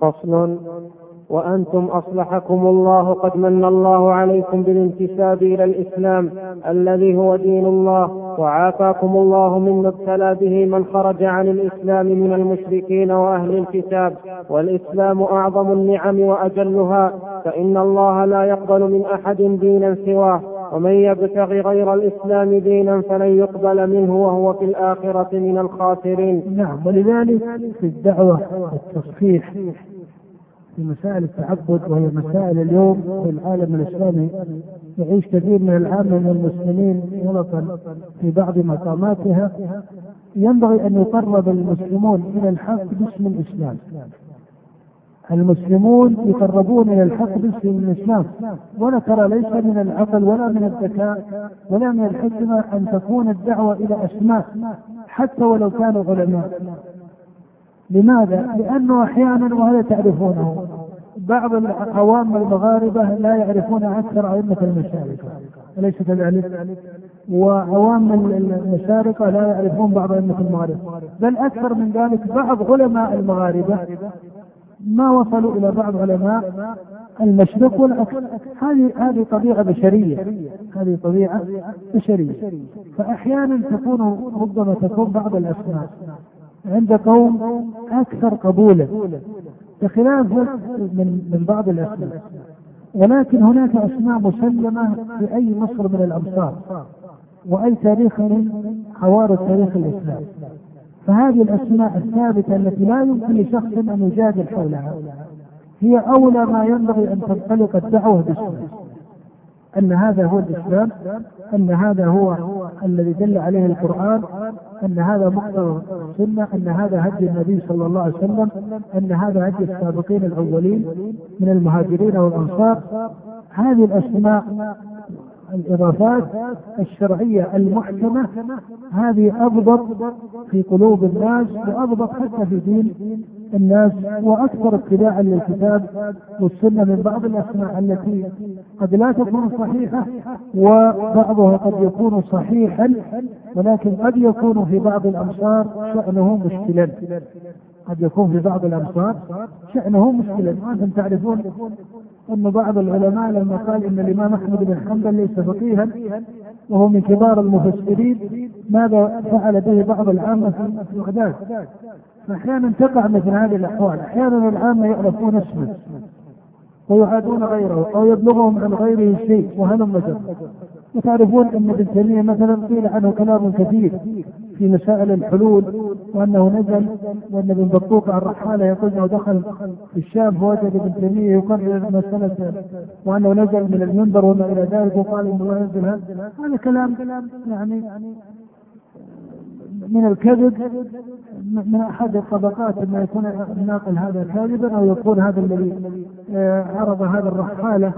فصل. وأنتم أصلحكم الله قد من الله عليكم بالانتساب إلى الإسلام الذي هو دين الله وعافاكم الله مما ابتلى به من خرج عن الإسلام من المشركين وأهل الكتاب. والإسلام أعظم النعم وأجلها فإن الله لا يقبل من أحد دينا سواه. ومن يبتغ غير الإسلام دينا فلن يقبل منه وهو في الآخرة من الخاسرين. نعم ولذلك في الدعوة والتصحيح في مسائل التعبد وهي مسائل اليوم في العالم الإسلامي يعيش كثير من العامة من المسلمين غلطا في بعض مقاماتها. ينبغي أن يقرب المسلمون إلى الحق باسم الإسلام. المسلمون يقربون إلى الحق باسم الإسلام. ولا ترى ليس من العقل ولا من الذكاء ولا من الحكمة أن تكون الدعوة إلى أسماء حتى ولو كانوا علماء. لماذا؟ لأنه أحيانا وهذا تعرفونه. بعض العوام المغاربة لا يعرفون أكثر أئمة المشارقة أليس كذلك؟ وعوام المشارقة لا يعرفون بعض أئمة المغاربة. بل أكثر من ذلك بعض علماء المغاربة. ما وصلوا إلى بعض علماء المشرق والأكثر هذه هذه طبيعة بشرية. هذه طبيعة بشرية. فأحيانا تكون ربما تكون بعض الأسماء عند قوم أكثر قبولا بخلاف من من بعض الأسماء. ولكن هناك أسماء مسلمة في أي مصر من الأمصار وأي تاريخ من حوار تاريخ الإسلام. فهذه الأسماء الثابتة التي لا يمكن لشخص أن يجادل حولها. هي أولى ما ينبغي أن تنطلق الدعوة باسمها أن هذا هو الإسلام أن هذا هو الذي دل عليه القرآن أن هذا مقتضى السنة أن هذا هدي النبي صلى الله عليه وسلم أن هذا هدي السابقين الأولين من المهاجرين والأنصار. هذه الأسماء الإضافات الشرعية المحكمة هذه أضبط في قلوب الناس وأضبط حتى في دين الناس وأكثر اتباعا للكتاب والسنة من بعض الأسماء التي قد لا تكون صحيحة وبعضها قد يكون صحيحا ولكن قد يكون في بعض الأمصار شأنه مشكلا. قد يكون في بعض الأمصار شأنه مشكلا. وأنتم تعرفون أن بعض العلماء لما قال إن الإمام أحمد بن حنبل ليس فقيها وهو من كبار المفسرين ماذا فعل به بعض العامة في بغداد؟ فأحيانا تقع مثل هذه الأحوال أحيانا العامة يعرفون اسمه ويعادون غيره أو يبلغهم عن غيره شيء وهلم مجر وتعرفون أن ابن تيمية مثلا قيل عنه كلام كثير. في مسائل الحلول وأنه نزل وأن ابن بطوط الرحالة يقول أنه دخل في الشام فوجد ابن تيمية يقرر مسألة وأنه نزل من المنبر وما إلى ذلك وقال إن الله ينزل هذا. كلام يعني من الكذب من أحد الطبقات أن يكون الناقل هذا كاذبا أو يكون هذا الذي عرض هذا الرحاله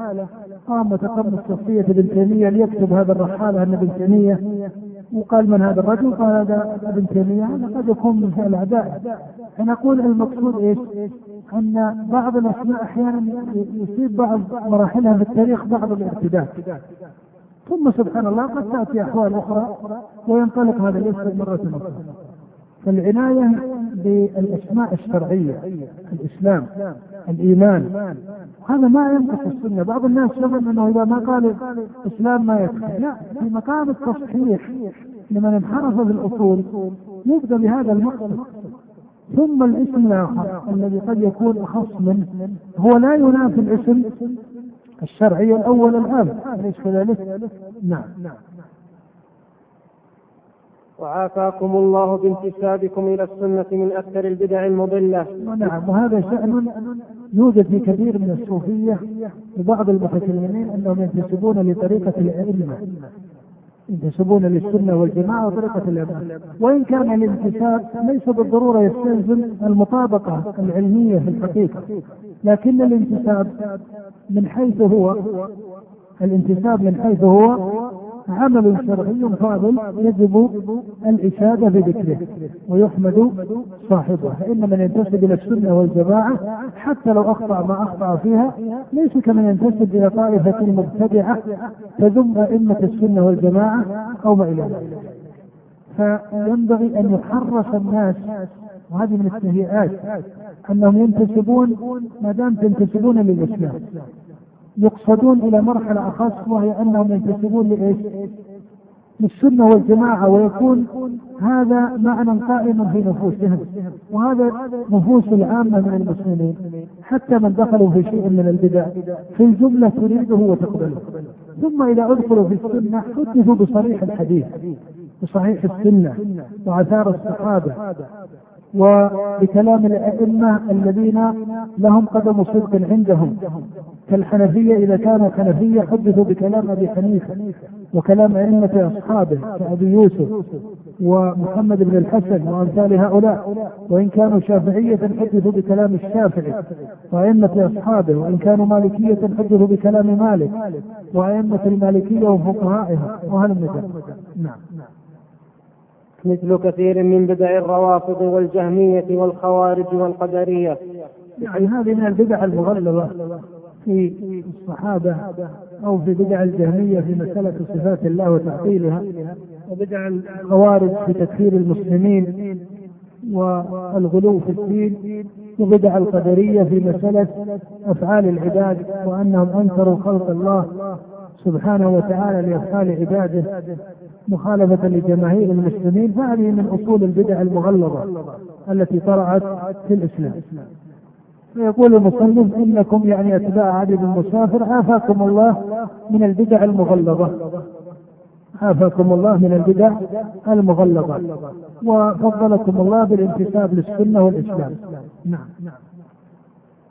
قام تقمص شخصية ابن تيمية ليكتب هذا الرحاله ان ابن تيمية. وقال من هذا الرجل؟ قال هذا ابن تيمية هذا قد يكون من الأعداء فنقول المقصود إيش؟ أن بعض الأسماء أحيانا يصيب بعض مراحلها في التاريخ بعض الارتداد ثم سبحان الله قد تأتي أحوال أخرى وينطلق هذا الاسم مرة أخرى فالعناية بالأسماء الشرعية الإسلام الإيمان. هذا ما ينقص السنة. بعض الناس يظن أنه إذا ما قال الإسلام ما يكفي. لا في مقام التصحيح لمن انحرف في الأصول يبدأ بهذا المقصد. ثم الاسم الآخر الذي قد يكون أخص منه هو لا ينافي الاسم الشرعي الأول الآن أليس كذلك؟ نعم. وعافاكم الله بانتسابكم إلى السنة من أكثر البدع المضلة. نعم وهذا شأن يوجد في كثير من الصوفية وبعض المتكلمين أنهم ينتسبون لطريقة الأئمة ينتسبون للسنة والجماعة وطريقة الإمام وإن كان الانتساب ليس بالضرورة يستلزم المطابقة العلمية في الحقيقة لكن الانتساب من حيث هو الانتساب من حيث هو عمل شرعي فاضل يجب الإشادة بذكره ويحمد صاحبه. فإن من ينتسب إلى السنة والجماعة حتى لو أخطأ ما أخطأ فيها ليس كمن ينتسب إلى طائفة مبتدعة تذم أئمة السنة والجماعة أو ما إلى ذلك. فينبغي أن يحرص الناس وهذه من التهيئات أنهم ينتسبون ما دام تنتسبون للإسلام. يقصدون إلى مرحلة أخص وهي أنهم ينتسبون لإيش؟ للسنة والجماعة ويكون هذا معنى قائما في نفوسهم وهذا نفوس العامة من المسلمين حتى من دخلوا في شيء من البدع في الجملة تريده وتقبله ثم إذا أدخلوا في السنة حدثوا بصريح الحديث بصحيح السنة وآثار الصحابة وبكلام الأئمة الذين لهم قدم صدق عندهم كالحنفية إذا كانوا حنفية حدثوا بكلام أبي حنيفة وكلام أئمة أصحابه كأبي يوسف ومحمد بن الحسن وأمثال هؤلاء وإن كانوا شافعية حدثوا بكلام الشافعي وأئمة أصحابه وإن كانوا مالكية حدثوا بكلام مالك وأئمة المالكية وفقهائها وهل نعم. مثل كثير من بدع الروافض والجهمية والخوارج والقدرية. يعني هذه من البدع المغلظة في الصحابة أو في بدع الجهمية في مسألة صفات الله وتعطيلها وبدع الخوارج في تكفير المسلمين والغلو في الدين وبدع القدرية في مسألة أفعال العباد وأنهم أنكروا خلق الله سبحانه وتعالى لأفعال عباده. مخالفة لجماهير المسلمين فهذه من أصول البدع المغلظة التي طرأت في الإسلام. فيقول المصنف إنكم يعني أتباع عدد المسافر عافاكم الله من البدع المغلظة. عافاكم الله من البدع المغلظة. وفضلكم الله بالانتساب للسنة والإسلام. نعم.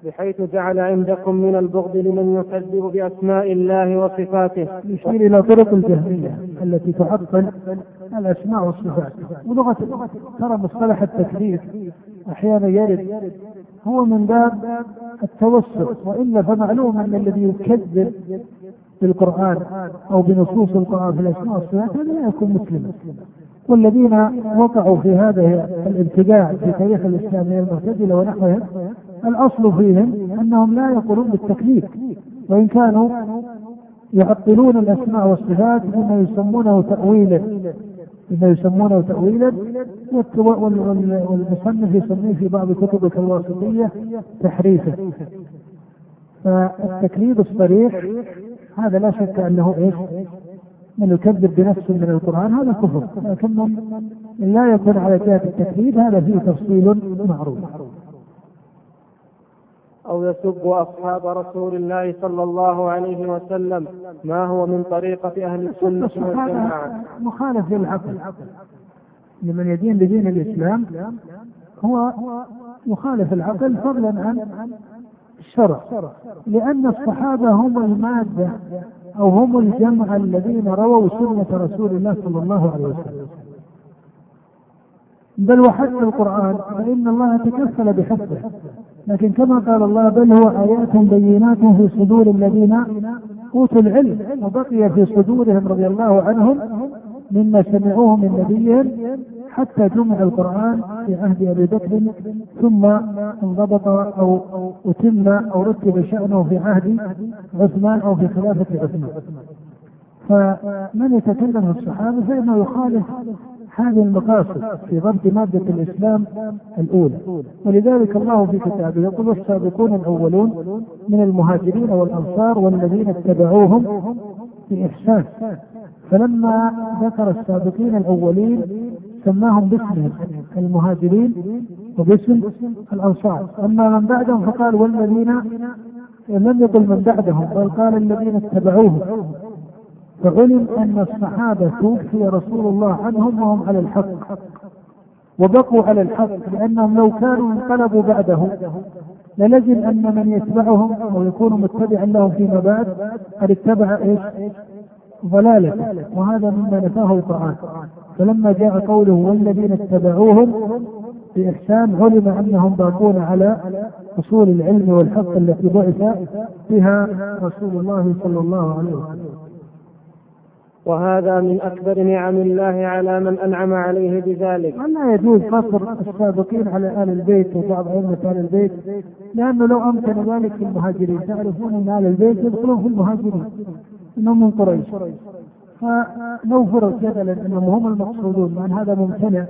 بحيث جعل عندكم من البغض لمن يكذب بأسماء الله وصفاته. يشير إلى طرق الجهمية التي تعطل الأسماء والصفات. ولغة ترى مصطلح التكذيب أحيانا يرد هو من باب التوسط وإلا فمعلوم أن الذي يكذب بالقرآن أو بنصوص القرآن في الأسماء والصفات هذا لا يكون مسلما. والذين وقعوا في هذا الابتداع في تاريخ الإسلام من المعتزلة ونحوهم الأصل فيهم أنهم لا يقولون بالتكليف وإن كانوا يعطلون الأسماء والصفات بما يسمونه تاويلا بما يسمونه تاويلا. والمصنف يسميه في بعض كتبه الواسطية تحريفا فالتكليف الصريح هذا لا شك أنه إيش؟ من يكذب بنفسه من القرآن هذا كفر. لكن من لا يكون على جهة التكذيب هذا فيه تفصيل معروف. أو يسب أصحاب رسول الله صلى الله عليه وسلم ما هو من طريقة أهل السنة والجماعة؟ مخالف للعقل. لمن يدين بدين الإسلام هو مخالف العقل فضلا عن الشرع. لأن الصحابة هم المادة أو هم الجمع الذين رووا سنة رسول الله صلى الله عليه وسلم. بل وحتى القرآن فإن الله تكفل بحفظه. لكن كما قال الله بل هو آيات بينات في صدور الذين أوتوا العلم وبقي في صدورهم رضي الله عنهم مما سمعوه من نبيهم حتى جمع القرآن في عهد أبي بكر ثم انضبط أو أتم أو رتب شأنه في عهد عثمان أو في خلافة عثمان. فمن يتكلم الصحابة فإنه يخالف هذه المقاصد في ضبط مادة الإسلام الأولى. ولذلك الله في كتابه يقول والسابقون الأولون من المهاجرين والأنصار والذين اتبعوهم بإحسان. فلما ذكر السابقين الأولين سماهم باسمهم المهاجرين وباسم الأنصار. أما من بعدهم فقال والذين لم يقل من بعدهم بل قال الذين اتبعوهم. فعلم أن الصحابة توفي رسول الله عنهم وهم على الحق. وبقوا على الحق لأنهم لو كانوا انقلبوا بعده للزم أن من يتبعهم أو يكون متبعا لهم فيما بعد قد اتبع إيش؟ ضلالة وهذا مما نفاه القرآن. فلما جاء قوله والذين اتبعوهم بإحسان علم أنهم باقون على أصول العلم والحق التي بعث بها رسول الله صلى الله عليه وسلم. وهذا من أكبر نعم الله على من أنعم عليه بذلك. ولا يجوز قصر السابقين على آل البيت وبعض أئمة آل البيت لأنه لو أمكن ذلك في المهاجرين. تعرفون أن آل البيت يدخلون في المهاجرين إنهم من قريش. فلو فرض جدلا أنهم هم المقصودون من هذا ممتنع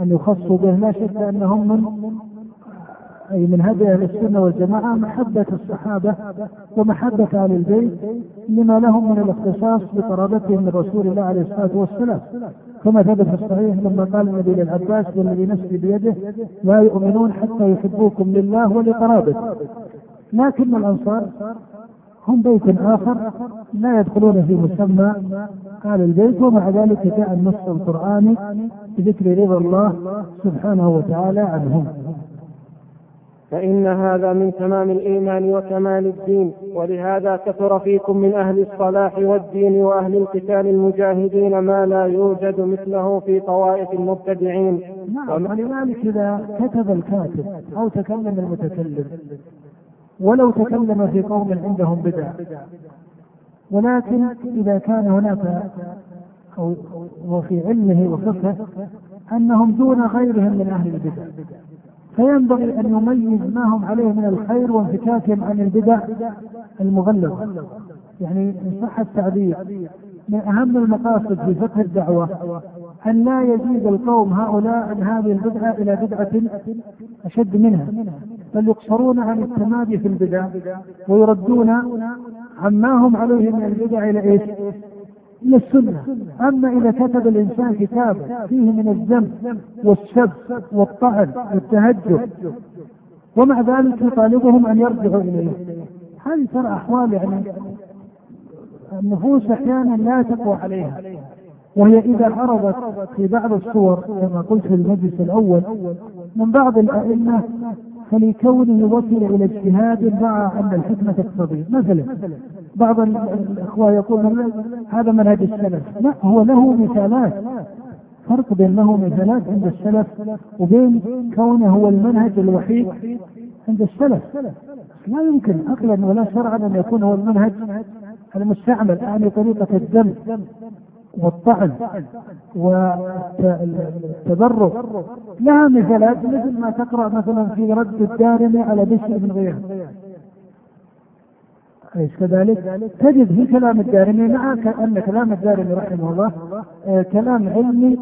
أن يخصوا به لا شك أنهم من أي من هدي أهل السنة والجماعة محبة الصحابة ومحبة أهل البيت لما لهم من الاختصاص بقرابتهم من رسول الله عليه الصلاة والسلام. كما ثبت في الصحيح لما قال النبي للعباس والذي نفسي بيده لا يؤمنون حتى يحبوكم لله ولقرابته. لكن الأنصار هم بيت آخر لا يدخلون في مسمى آل البيت ومع ذلك جاء النص القرآني بذكر رضا الله سبحانه وتعالى عنهم. فإن هذا من تمام الإيمان وكمال الدين ولهذا كثر فيكم من أهل الصلاح والدين وأهل القتال المجاهدين ما لا يوجد مثله في طوائف المبتدعين. نعم ولذلك إذا كتب الكاتب أو تكلم المتكلم ولو تكلم في قوم عندهم بدع ولكن إذا كان هناك أو وفي علمه وفقهه أنهم دون غيرهم من أهل البدع. فينبغي أن يميز ما هم عليه من الخير وانفكاكهم عن البدع المغلظة يعني إن صح التعبير من أهم المقاصد في فقه الدعوة أن لا يزيد القوم هؤلاء عن هذه البدعة إلى بدعة أشد منها بل يقصرون عن التمادي في البدع ويردون عما هم عليه من البدع إلى إيش؟ إلى السنة. أما إذا كتب الإنسان كتابا فيه من الذم والسب والطعن والتهجر ومع ذلك يطالبهم أن يرجعوا إليه. هذه ترى أحوال يعني النفوس أحيانا لا تقوى عليها. وهي إذا عرضت في بعض الصور كما قلت في المجلس الأول من بعض الأئمة فلكونه وصل إلى اجتهاد مع أن الحكمة تقتضي. مثلا بعض الإخوة يقول هذا منهج السلف. لا هو له مثالات. فرق بين له مثالات عند السلف وبين كونه هو المنهج الوحيد عند السلف. لا يمكن عقلا ولا شرعا أن يكون هو المنهج المستعمل. يعني طريقة الدم. والطعن والتبرك لها مثالات مثل ما تقرأ مثلا في رد الدارمي على بشر بن غيره أليس كذلك؟ تجد في كلام الدارمي مع أن كلام الدارمي رحمه الله آه كلام علمي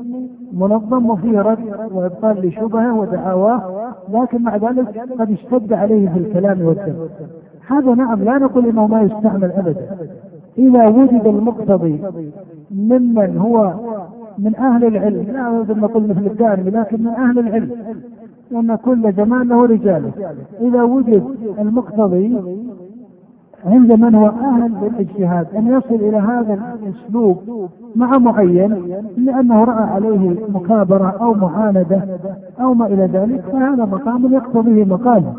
منظم وفيه رد وإبطال لشبهة ودعاواه لكن مع ذلك قد اشتد عليه في الكلام والدم هذا نعم لا نقول إنه ما يستعمل ابدا. إذا وجد المقتضي ممن هو من أهل العلم لا اريد ان نقول مثل الدارمي لكن من أهل العلم وأن كل زمان له رجاله. إذا وجد المقتضي عند من هو أهل للاجتهاد أن يصل إلى هذا الأسلوب مع معين لأنه رأى عليه مكابرة أو معاندة أو ما إلى ذلك فهذا مقام يقتضيه مقام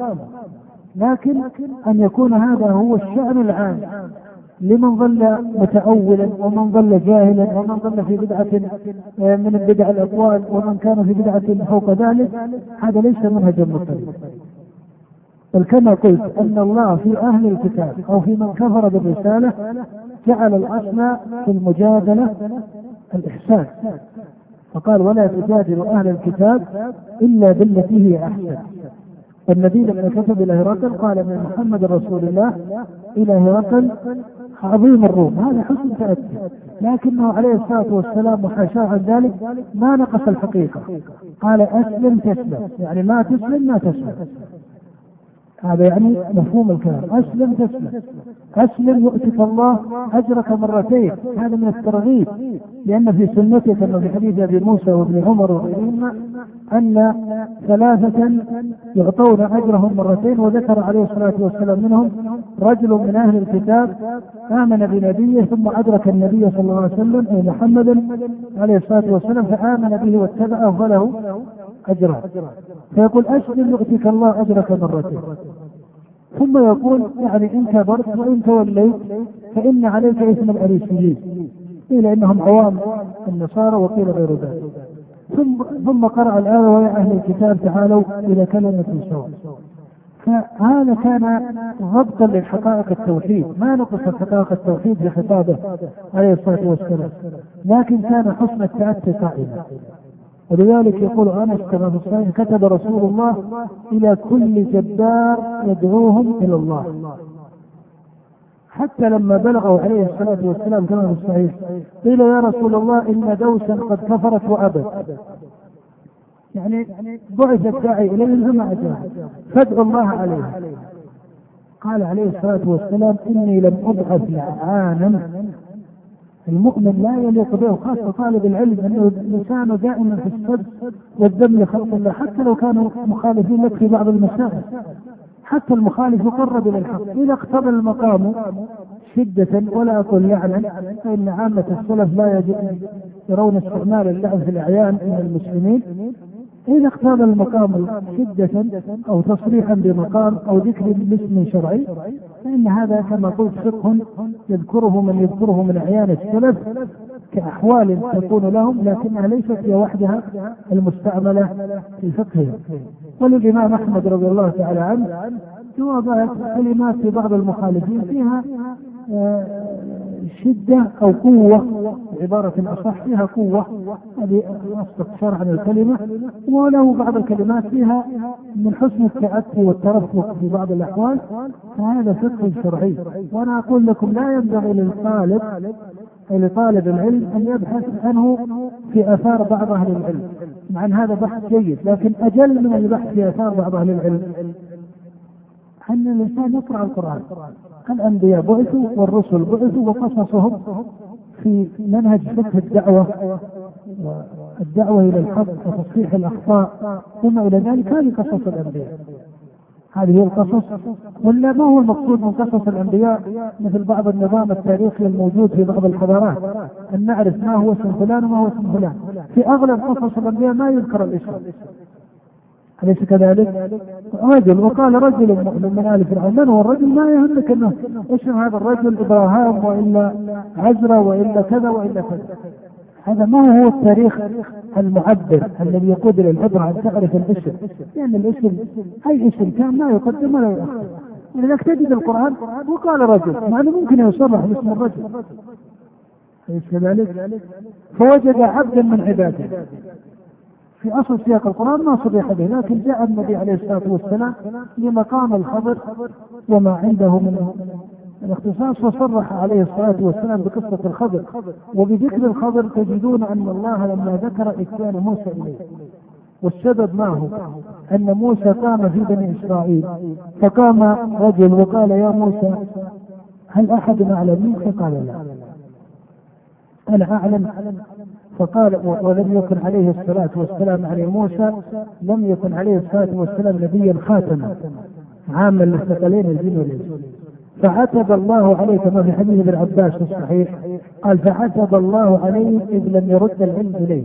لكن أن يكون هذا هو الشأن العام لمن ظل متأولا ومن ظل جاهلا ومن ظل في بدعة من البدع الأقوال ومن كان في بدعة فوق ذلك هذا ليس منهجا مطلقا بل كما قلت أن الله في أهل الكتاب أو في من كفر بالرسالة جعل الأصل في المجادلة الإحسان. فقال ولا تجادل أهل الكتاب إلا بالتي هي أحسن. والنبي لما كتب إلى هرقل قال من محمد رسول الله إلى هرقل عظيم الروم هذا حسن تأتي لكنه عليه الصلاة والسلام وحاشاه عن ذلك ما نقص الحقيقة. قال أسلم تسلم. يعني ما تسلم ما تسلم. هذا يعني مفهوم الكلام. أسلم تسلم. أسلم يؤتك الله أجرك مرتين. هذا من الترغيب. لأن في سنته كما في حديث أبي موسى وابن عمر وغيرهما أن ثلاثة يعطون أجرهم مرتين وذكر عليه الصلاة والسلام منهم رجل من أهل الكتاب آمن بنبيه ثم أدرك النبي صلى الله عليه وسلم أي محمدا عليه الصلاة والسلام فآمن به واتبعه فله أجرا. فيقول أسلم يؤتيك الله أجرك مرتين. ثم يقول يعني إن كبرت وإن توليت فإن عليك اسم الأريسيين. قيل إنهم عوام النصارى وقيل غير ذلك. ثم ثم قرأ الآية ويا أهل الكتاب تعالوا إلى كلمة سواء. فهذا كان ضبطا لحقائق التوحيد. ما نقص حقائق التوحيد بخطابه عليه الصلاة والسلام. لكن كان حسن التأتي قائما. ولذلك يقول أنس كما في الصحيح كتب رسول الله إلى كل جبار يدعوهم إلى الله. حتى لما بلغوا عليه الصلاة والسلام كما في الصحيح قيل يا رسول الله إن دوسا قد كفرت وأبت. يعني بعث الداعي إليهم فما أجاب فادعوا الله عليه. قال عليه الصلاة والسلام إني لم أبعث لعانا المؤمن لا يليق به خاصة طالب العلم أنه لسانه دائما في الصدق والذم لخلق الله حتى لو كانوا مخالفين لك في بعض المسائل. حتى المخالف يقرب إلى الحق. إذا اقتضى المقام شدة ولا أقول لعنا فإن عامة السلف لا يرون استعمال اللعن في الأعيان من المسلمين. إذا اختار المقام شدة أو تصريحا بمقام أو ذكر باسم شرعي فإن هذا كما قلت فقه يذكره من يذكره من أعيان السلف كأحوال تكون لهم لكنها ليست هي وحدها المستعملة في فقهها وللإمام أحمد رضي الله تعالى عنه جوابات كلمات في بعض المخالفين فيها آه، شدة أو قوة بعبارة أصح فيها قوة. هذه أصدق شرعا الكلمة وله بعض الكلمات فيها من حسن التأتي والترفق في بعض الأحوال. فهذا فقه شرعي. وأنا أقول لكم لا ينبغي للطالب لطالب العلم أن يبحث عنه في آثار بعض أهل العلم. مع أن هذا بحث جيد لكن أجل من البحث في آثار بعض أهل العلم. أن الإنسان يقرأ القرآن. الأنبياء بعثوا والرسل بعثوا وقصصهم في منهج فقه الدعوة الدعوة إلى الحق وتصحيح الأخطاء ثم إلى ذلك هذه قصص الأنبياء. هذه هي القصص ولا ما هو المقصود من قصص الأنبياء؟ مثل بعض النظام التاريخي الموجود في بعض الحضارات أن نعرف ما هو اسم فلان وما هو اسم فلان. في أغلب قصص الأنبياء ما يذكر الاسم. أليس كذلك؟ رجل وقال رجل من آل فرعون من هو الرجل؟ ما يهمك أنه اسم هذا الرجل؟ إبراهام وإلا عزرا وإلا كذا وإلا كذا. هذا ما هو التاريخ المعبر الذي يقود إلى العبرة ان تعرف الاسم لأن الاسم أي اسم كان ما يقدم ولا يؤخر. ولذلك تجد القرآن وقال رجل مع انه ممكن يصرح باسم الرجل. أليس كذلك؟ فوجد عبدا من عباده. في أصل سياق القرآن ما صرح به لكن جاء النبي عليه الصلاة والسلام لمقام الخبر وما عنده من الاختصاص وصرح عليه الصلاة والسلام بقصة الخضر. وبذكر الخضر تجدون أن الله لما ذكر إتيان موسى إليه والسبب ما هو؟ أن موسى قام في بني إسرائيل فقام رجل وقال يا موسى هل أحد أعلم منك؟ قال لا. أنا أعلم فقال ولم يكن عليه الصلاة والسلام عليه موسى لم يكن عليه الصلاة والسلام نبيا خاتما عاما للثقلين الجن والإنس فعتب الله عليه كما في حديث ابن عباس في الصحيح قال فعتب الله عليه إذ لم يرد العلم إليه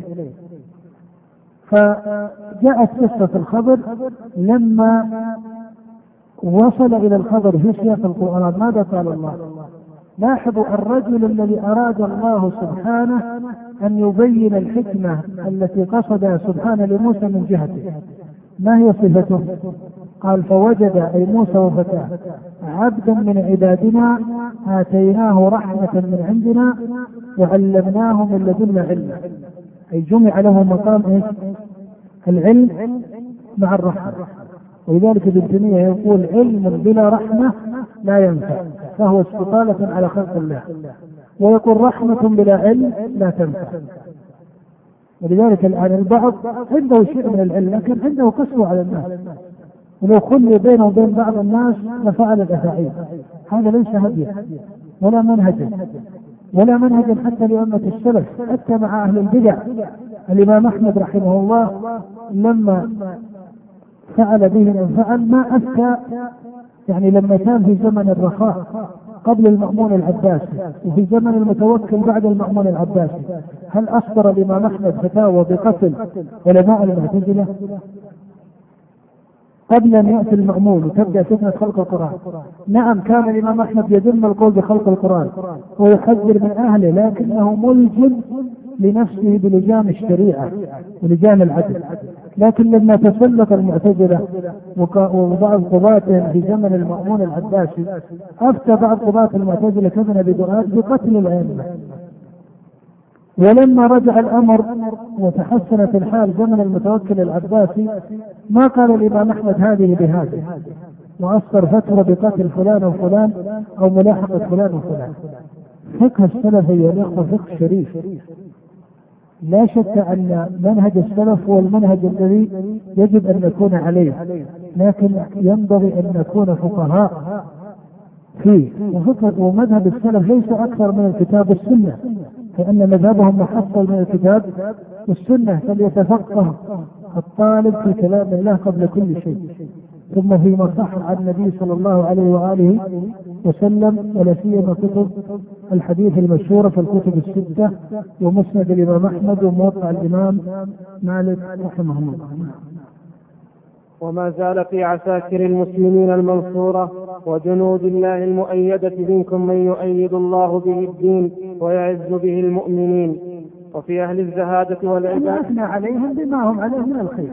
فجاءت قصة الخبر لما وصل إلى الخبر في سياق القرآن ماذا قال الله؟ لاحظوا الرجل الذي أراد الله سبحانه أن يبين الحكمة التي قصدها سبحانه لموسى من جهته. ما هي صفته؟ قال فوجد أي موسى وفتاه. عبدا من عبادنا آتيناه رحمة من عندنا وعلمناه من لدنا علما أي جمع له مقام؟ العلم مع الرحمة. ولذلك ابن تيمية يقول علم بلا رحمة لا ينفع فهو استطالة على خلق الله. ويقول رحمة بلا علم لا تنفع. ولذلك الآن البعض عنده شيء من العلم لكن عنده قسوة على الناس. ولو خلي بينه وبين بعض الناس لفعل الأفاعيل. هذا ليس هديا ولا منهجا ولا منهجا حتى لأمة السلف حتى مع أهل البدع. الإمام أحمد رحمه الله لما فعل به من فعل ما أفتى يعني لما كان في زمن الرخاء. قبل المأمون العباسي وفي زمن المتوكل بعد المأمون العباسي. هل أصدر الإمام أحمد فتاوى بقتل علماء المعتزلة؟ قبل أن يأتي المأمون وتبدأ فتنة خلق القرآن. نعم كان الإمام أحمد يذم القول بخلق القرآن ويحذر من أهله لكنه ملجم لنفسه بلجام الشريعة ولجام العدل. لكن لما تسلط المعتزلة وبعض قضاتهم في زمن المأمون العباسي أفتى بعض قضاة المعتزلة كابن أبي بقتل الأئمة. ولما رجع الأمر وتحسنت الحال زمن المتوكل العباسي ما قال الإمام أحمد هذه بهذه وأصدر فتوى بقتل فلان وفلان أو ملاحقة فلان وفلان. فقه السلف يا الاخوه فقه شريف. لا شك أن منهج السلف هو المنهج الذي يجب أن نكون عليه لكن ينبغي أن نكون فقهاء فيه. وفكر ومذهب السلف ليس أكثر من الكتاب والسنة لأن مذهبهم محصل من الكتاب والسنة فليتفقه الطالب في كلام الله قبل كل شيء. ثم فيما صح عن النبي صلى الله عليه وآله وسلم ولا سيما كتب الحديث المشهوره في الكتب الستة ومسند الإمام أحمد وموقع الإمام مالك رحمه الله. وما زال في عساكر المسلمين المنصورة وجنود الله المؤيدة منكم من يؤيد الله به الدين ويعز به المؤمنين وفي أهل الزهادة والعبادة أثنى عليهم بما هم عليه من الخير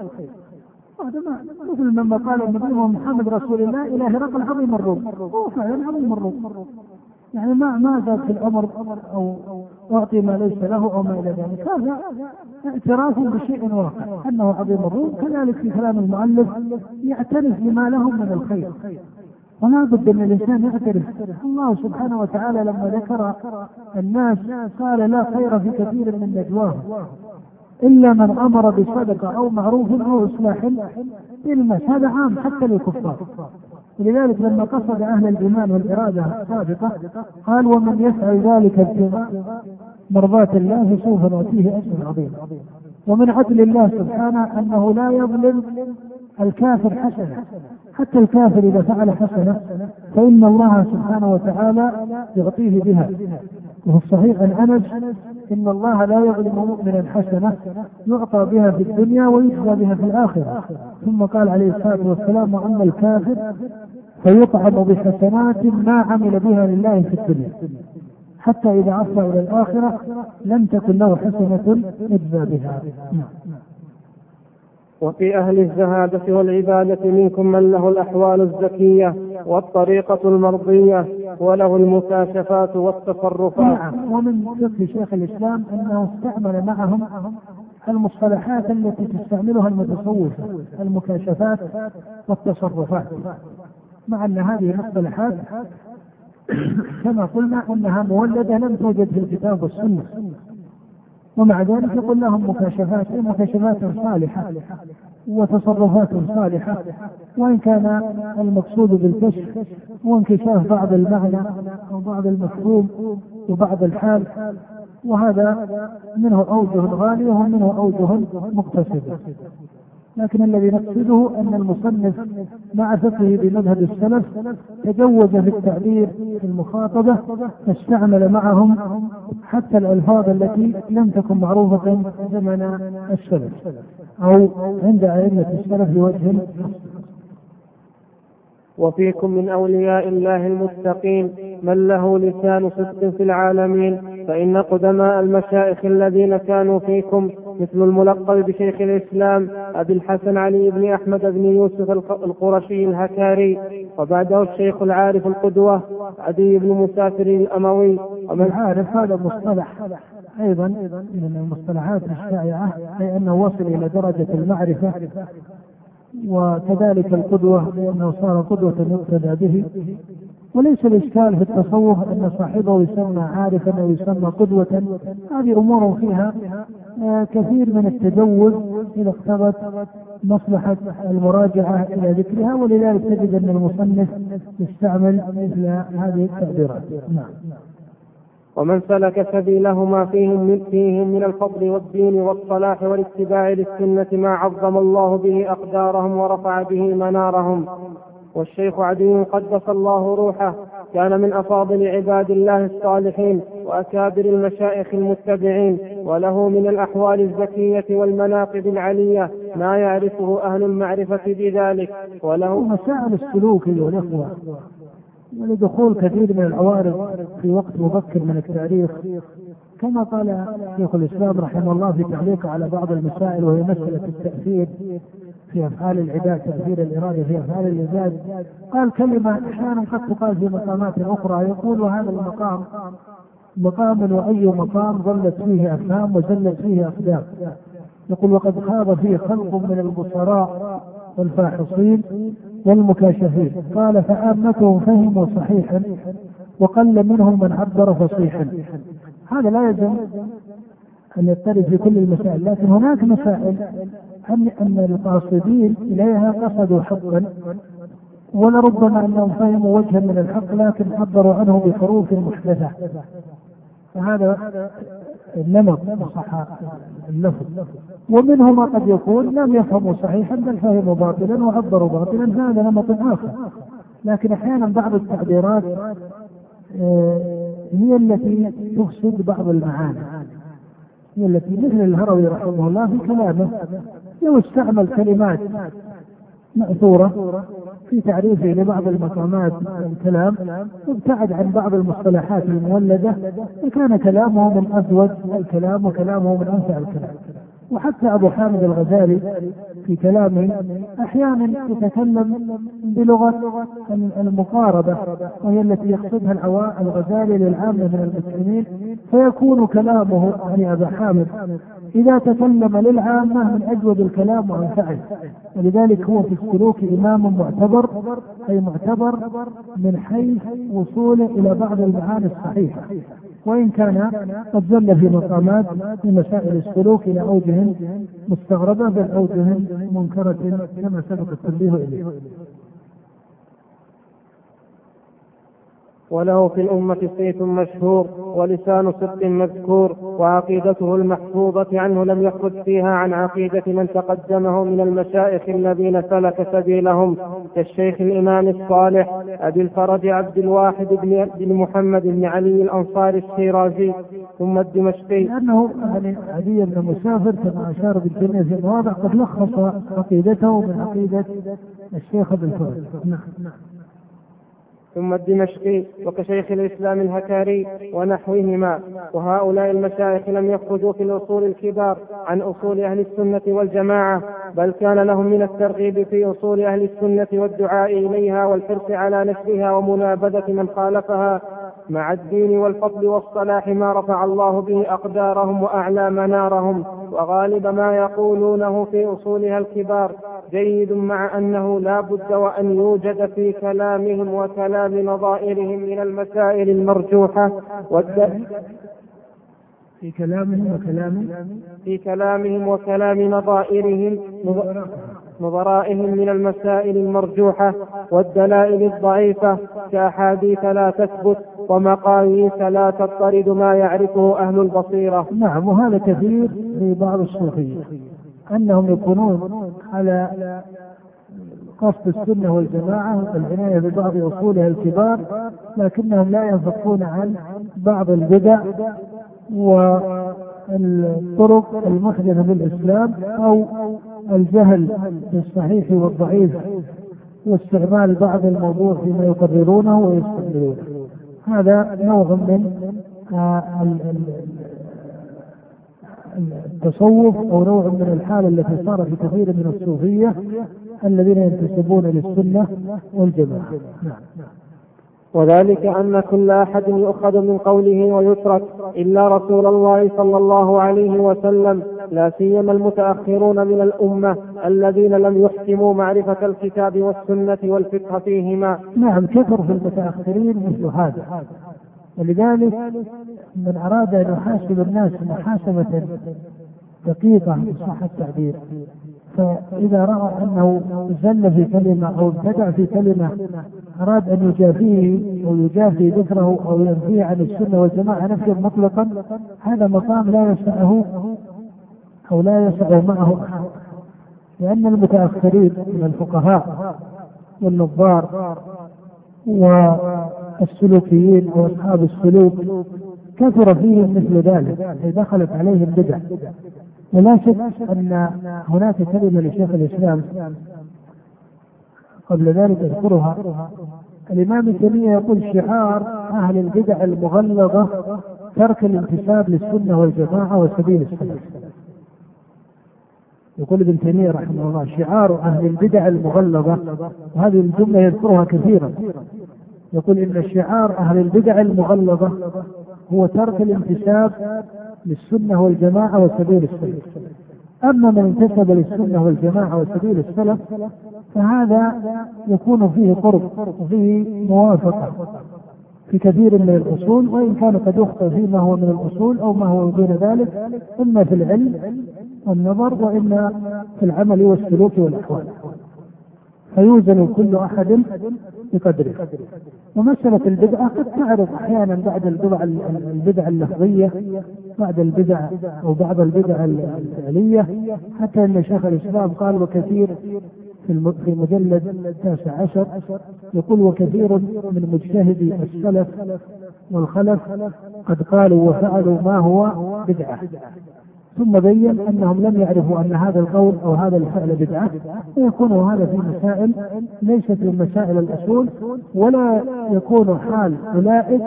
هذا ما مثل لما قال النبي محمد رسول الله إلى هرقل عظيم الروم. هو فعلا عظيم الروم. يعني ما ما زاد في الامر أو أعطي ما ليس له أو ما إلى ذلك. هذا اعتراف بشيء واقع أنه عظيم الروم. كذلك في كلام المؤلف يعترف بما لهم من الخير. ولا بد ان الإنسان يعترف. الله سبحانه وتعالى لما ذكر الناس قال لا خير في كثير من نجواهم. إلا من أمر بصدقة أو معروف أو إصلاح بالناس هذا عام حتى للكفار. ولذلك لما قصد أهل الإيمان والإرادة الصادقة قال ومن يفعل ذلك ابتغاء مرضاة الله سوف نؤتيه أجرا عظيما. ومن عدل الله سبحانه أنه لا يظلم الكافر حسنة. حتى الكافر إذا فعل حسنة فإن الله سبحانه وتعالى يعطيه بها. وفي الصحيح عن أنس إن الله لا يظلم مؤمنا حسنة يعطى بها في الدنيا ويجزى بها في الآخرة. ثم قال عليه الصلاة والسلام وأما الكافر فيطعم بحسنات ما عمل بها لله في الدنيا. حتى إذا أصل إلى الآخرة لم تكن له حسنة يجزى بها. وفي أهل الزهادة والعبادة منكم من له الأحوال الزكية والطريقة المرضية وله المكاشفات والتصرفات. نعم ومن فقه شيخ الإسلام أنه استعمل معهم المصطلحات التي تستعملها المتصوفة المكاشفات والتصرفات. مع أن هذه المصطلحات كما قلنا أنها مولدة لم توجد في الكتاب والسنة. ومع ذلك يقول لهم مكاشفات مكاشفات صالحة وتصرفات صالحة. وإن كان المقصود بالكشف هو انكشاف بعض المعنى أو بعض المفهوم وبعض الحال وهذا منه أوجه غالية ومنه أوجه مقتصدة لكن الذي نقصده أن المصنف مع فقهه بمذهب السلف تجوز في التعبير في المخاطبة فاستعمل معهم حتى الألفاظ التي لم تكن معروفة زمن السلف أو عند أئمة السلف بوجه وفيكم من أولياء الله المتقين من له لسان صدق في العالمين فإن قدماء المشايخ الذين كانوا فيكم مثل الملقب بشيخ الإسلام أبي الحسن علي بن أحمد بن يوسف القرشي الهكاري وبعده الشيخ العارف القدوة عدي بن مسافر الأموي. ومن عارف هذا مصطلح أيضا من المصطلحات الشائعة أي أنه وصل إلى درجة المعرفة وكذلك القدوة لأنه صار قدوة يقتدى به. وليس الإشكال في التصوف أن صاحبه يسمى عارفا أو يسمى قدوة. هذه أمور فيها آه، كثير من التجوز إذا اقتضت مصلحة المراجعة إلى ذكرها ولذلك تجد أن المصنف يستعمل مثل هذه التعبيرات. نعم. ومن سلك سبيلهما فيهم من فيهم من الفضل والدين والصلاح والاتباع للسنة ما عظم الله به أقدارهم ورفع به منارهم. والشيخ عدي قدس الله روحه كان من أفاضل عباد الله الصالحين وأكابر المشايخ المتبعين وله من الأحوال الزكية والمناقب العلية ما يعرفه أهل المعرفة بذلك وله مسائل السلوك أيها الأخوة ولدخول كثير من العوارض في وقت مبكر من التاريخ. كما قال شيخ الإسلام رحمه الله في تعليقه على بعض المسائل وهي مسألة التأثير. في أفعال العباد تأثير الإرادة في أفعال العباد. قال كلمة إحيانا قد تقال في مقامات أخرى يقول هذا المقام مقام وأي مقام ظلت فيه أفهام وزلت فيه اقدام يقول وقد خاض فيه خلق من البصراء والفاحصين والمكاشفين. قال فعامتهم فهموا صحيحا وقل منهم من عبر فصيحا. هذا لا يلزم أن يضطرب في كل المسائل لكن هناك مسائل أن أن القاصدين إليها قصدوا حقا ولربما أنهم فهموا وجها من الحق لكن عبروا عنه بحروف محدثة. فهذا النمط صح اللفظ ومنهم ما قد يكون لم يفهموا صحيحا بل فهموا باطلا وعبروا باطلا هذا نمط آخر. لكن أحيانا بعض التعبيرات آه، هي التي تفسد بعض المعاني. هي التي مثل الهروي رحمه الله في كلامه. لو استعمل كلمات مأثورة في تعريفه لبعض المقامات الكلام وابتعد عن بعض المصطلحات المولدة وكان كلامه من أزود الكلام وكلامه من أنفع الكلام. وحتى أبو حامد الغزالي في كلامه أحيانا يتكلم بلغة المقاربة وهي التي يقصدها الغزالي للعامة من المسلمين فيكون كلامه يعني أبا حامد إذا تكلم للعامة من أجود الكلام وأنفعه ولذلك هو في السلوك إمام معتبر أي معتبر من حيث وصوله إلى بعض المعاني الصحيحة. وإن كان قد زل في مقامات في مسائل السلوك إلى أوجه مستغربة بل أوجه منكرة كما سبق التنبيه إليه. وله في الأمة صيت مشهور ولسان صدق مذكور وعقيدته المحفوظة عنه لم يخرج فيها عن عقيدة من تقدمه من المشايخ الذين سلك سبيلهم كالشيخ الإمام الصالح أبي الفرج عبد الواحد بن, محمد بن علي الأنصاري الشيرازي ثم الدمشقي. لأنه يعني علي بن مسافر كما أشار بالجميع في المواضع قد لخص عقيدته من عقيدة الشيخ أبي الفرج. نعم. ثم الدمشقي وكشيخ الإسلام الهكاري ونحوهما وهؤلاء المشايخ لم يخرجوا في الأصول الكبار عن أصول أهل السنة والجماعة بل كان لهم من الترغيب في أصول أهل السنة والدعاء إليها والحرص على نشرها ومنابذة من خالفها. مع الدين والفضل والصلاح ما رفع الله به أقدارهم وأعلى منارهم وغالب ما يقولونه في أصولها الكبار. جيد مع أنه لا بد وأن يوجد في كلامهم وكلام نظائرهم من المسائل المرجوحة. في كلامهم وكلام في كلامهم وكلام نظائرهم نظرائهم من المسائل المرجوحة. والدلائل الضعيفة. كأحاديث لا تثبت. ومقاييس لا تضطرد ما يعرفه أهل البصيرة. نعم وهذا كثير في بعض الصوفية أنهم يكونون على قصد السنة والجماعة والعناية ببعض أصولها الكبار لكنهم لا ينفقون عن بعض البدع والطرق المحدثة بالإسلام أو الجهل بالصحيح والضعيف واستعمال بعض الموضوع فيما يقررونه ويستقبلونه. هذا نوع من آه، التصوف أو نوع من الحاله التي صار في كثير من الصوفية الذين ينتسبون للسنة والجماعة. نعم. وذلك أن كل أحد يؤخذ من قوله ويترك إلا رسول الله صلى الله عليه وسلم لا سيما المتأخرون من الأمة الذين لم يحكموا معرفة الكتاب والسنة والفقه فيهما. نعم كثر في المتأخرين مثل هذا. ولذلك من أراد أن يحاسب الناس محاسبة دقيقة صح التعبير. فإذا رأى أنه زل في كلمة أو ابتدع في كلمة أراد أن يجافيه أو يجافي ذكره أو ينفيه عن السنة والجماعة نفيا مطلقا هذا مقام لا يسعه أو لا يسع معه أحد. لأن المتأخرين من الفقهاء والنظار والسلوكيين وأصحاب السلوك كثر فيهم مثل ذلك دخلت عليهم بدع. ولا شك أن هناك كلمة لشيخ الإسلام قبل ذلك أذكرها. الإمام ابن تيمية يقول شعار أهل البدع المغلظة ترك الانتساب للسنة والجماعة وسبيل السلف. يقول ابن تيمية رحمه الله شعار أهل البدع المغلظة وهذه الجملة يذكرها كثيرا. يقول إن شعار أهل البدع المغلظة هو ترك الانتساب للسنة والجماعة وسبيل السلف. أما من انتسب للسنة والجماعة وسبيل السلف فهذا يكون فيه قرب وفيه موافقة في كثير من الأصول وإن كان قد يخطئ فيما هو من الأصول أو ما هو دون ذلك إما في العلم والنظر وإما في العمل والسلوك والأحوال. فيوزن كل أحد بقدره. ومسألة البدعة قد تعرض أحيانا بعد البدع البدع اللفظية بعد البدع أو بعض البدع الفعلية حتى أن شيخ الإسلام قال وكثير في في المجلد التاسع عشر يقول وكثير من مجتهدي السلف والخلف قد قالوا وفعلوا ما هو بدعة. ثم بين أنهم لم يعرفوا أن هذا القول أو هذا الفعل بدعة ويكون هذا في مسائل ليست من مسائل الأصول ولا يكون حال أولئك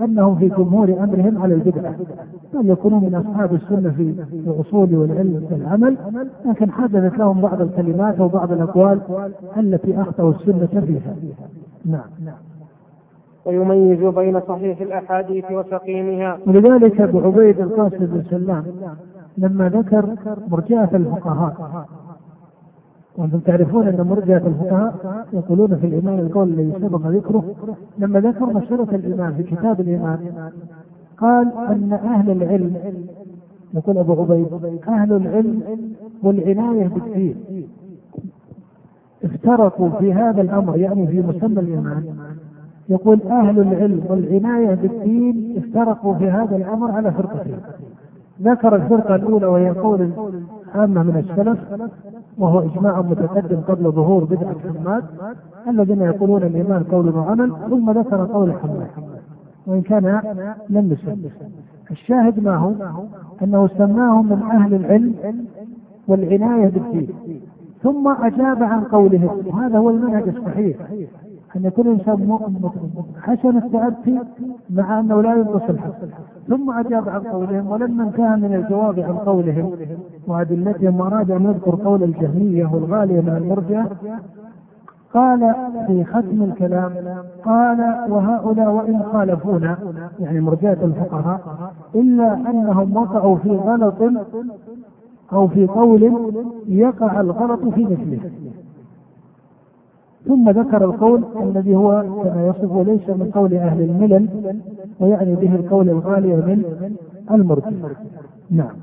أنهم في جمهور أمرهم على البدعة. بل يكونون من أصحاب السنة في الأصول والعلم والعمل لكن حدثت لهم بعض الكلمات أو بعض الأقوال التي أخطأوا السنة فيها. نعم. ويميز بين صحيح الأحاديث وسقيمها. ولذلك أبو عبيد القاسم بن سلام لما ذكر مرجئة الفقهاء. وأنتم تعرفون أن مرجئة الفقهاء يقولون في الإيمان القول الذي سبق ذكره لما ذكر مسألة الإيمان في كتاب الإيمان قال أن أهل العلم يقول أبو عبيد أهل العلم والعناية بالدين. افترقوا في هذا الأمر يعني في مسمى الإيمان. يقول أهل العلم والعناية بالدين افترقوا في هذا الأمر على فرقتين. ذكر الفرقة الأولى وهي قول عامة من السلف وهو إجماع متقدم قبل ظهور بدعة حماد الذين يقولون الإيمان قول وعمل ثم ذكر قول حماد وإن كان لم يسلم. الشاهد ما هو؟ أنه سماهم من أهل العلم والعناية بالدين ثم أجاب عن قولهم وهذا هو المنهج الصحيح أن يكون الإنسان حسن التأتي مع أنه لا ينقص الحق. ثم أجاب عن قولهم ولما انتهى من الجواب عن قولهم. وأدلتهم وأراد أن يذكر قول الجهمية والغالية من المرجع. قال في ختم الكلام قال وهؤلاء وإن خالفونا يعني مرجعة الفقهاء إلا أنهم وقعوا في غلط أو في قول يقع الغلط في مثله. ثم ذكر القول الذي هو كما يصف ليس من قول أهل الملل ويعني به القول الغالي من المرجع نعم.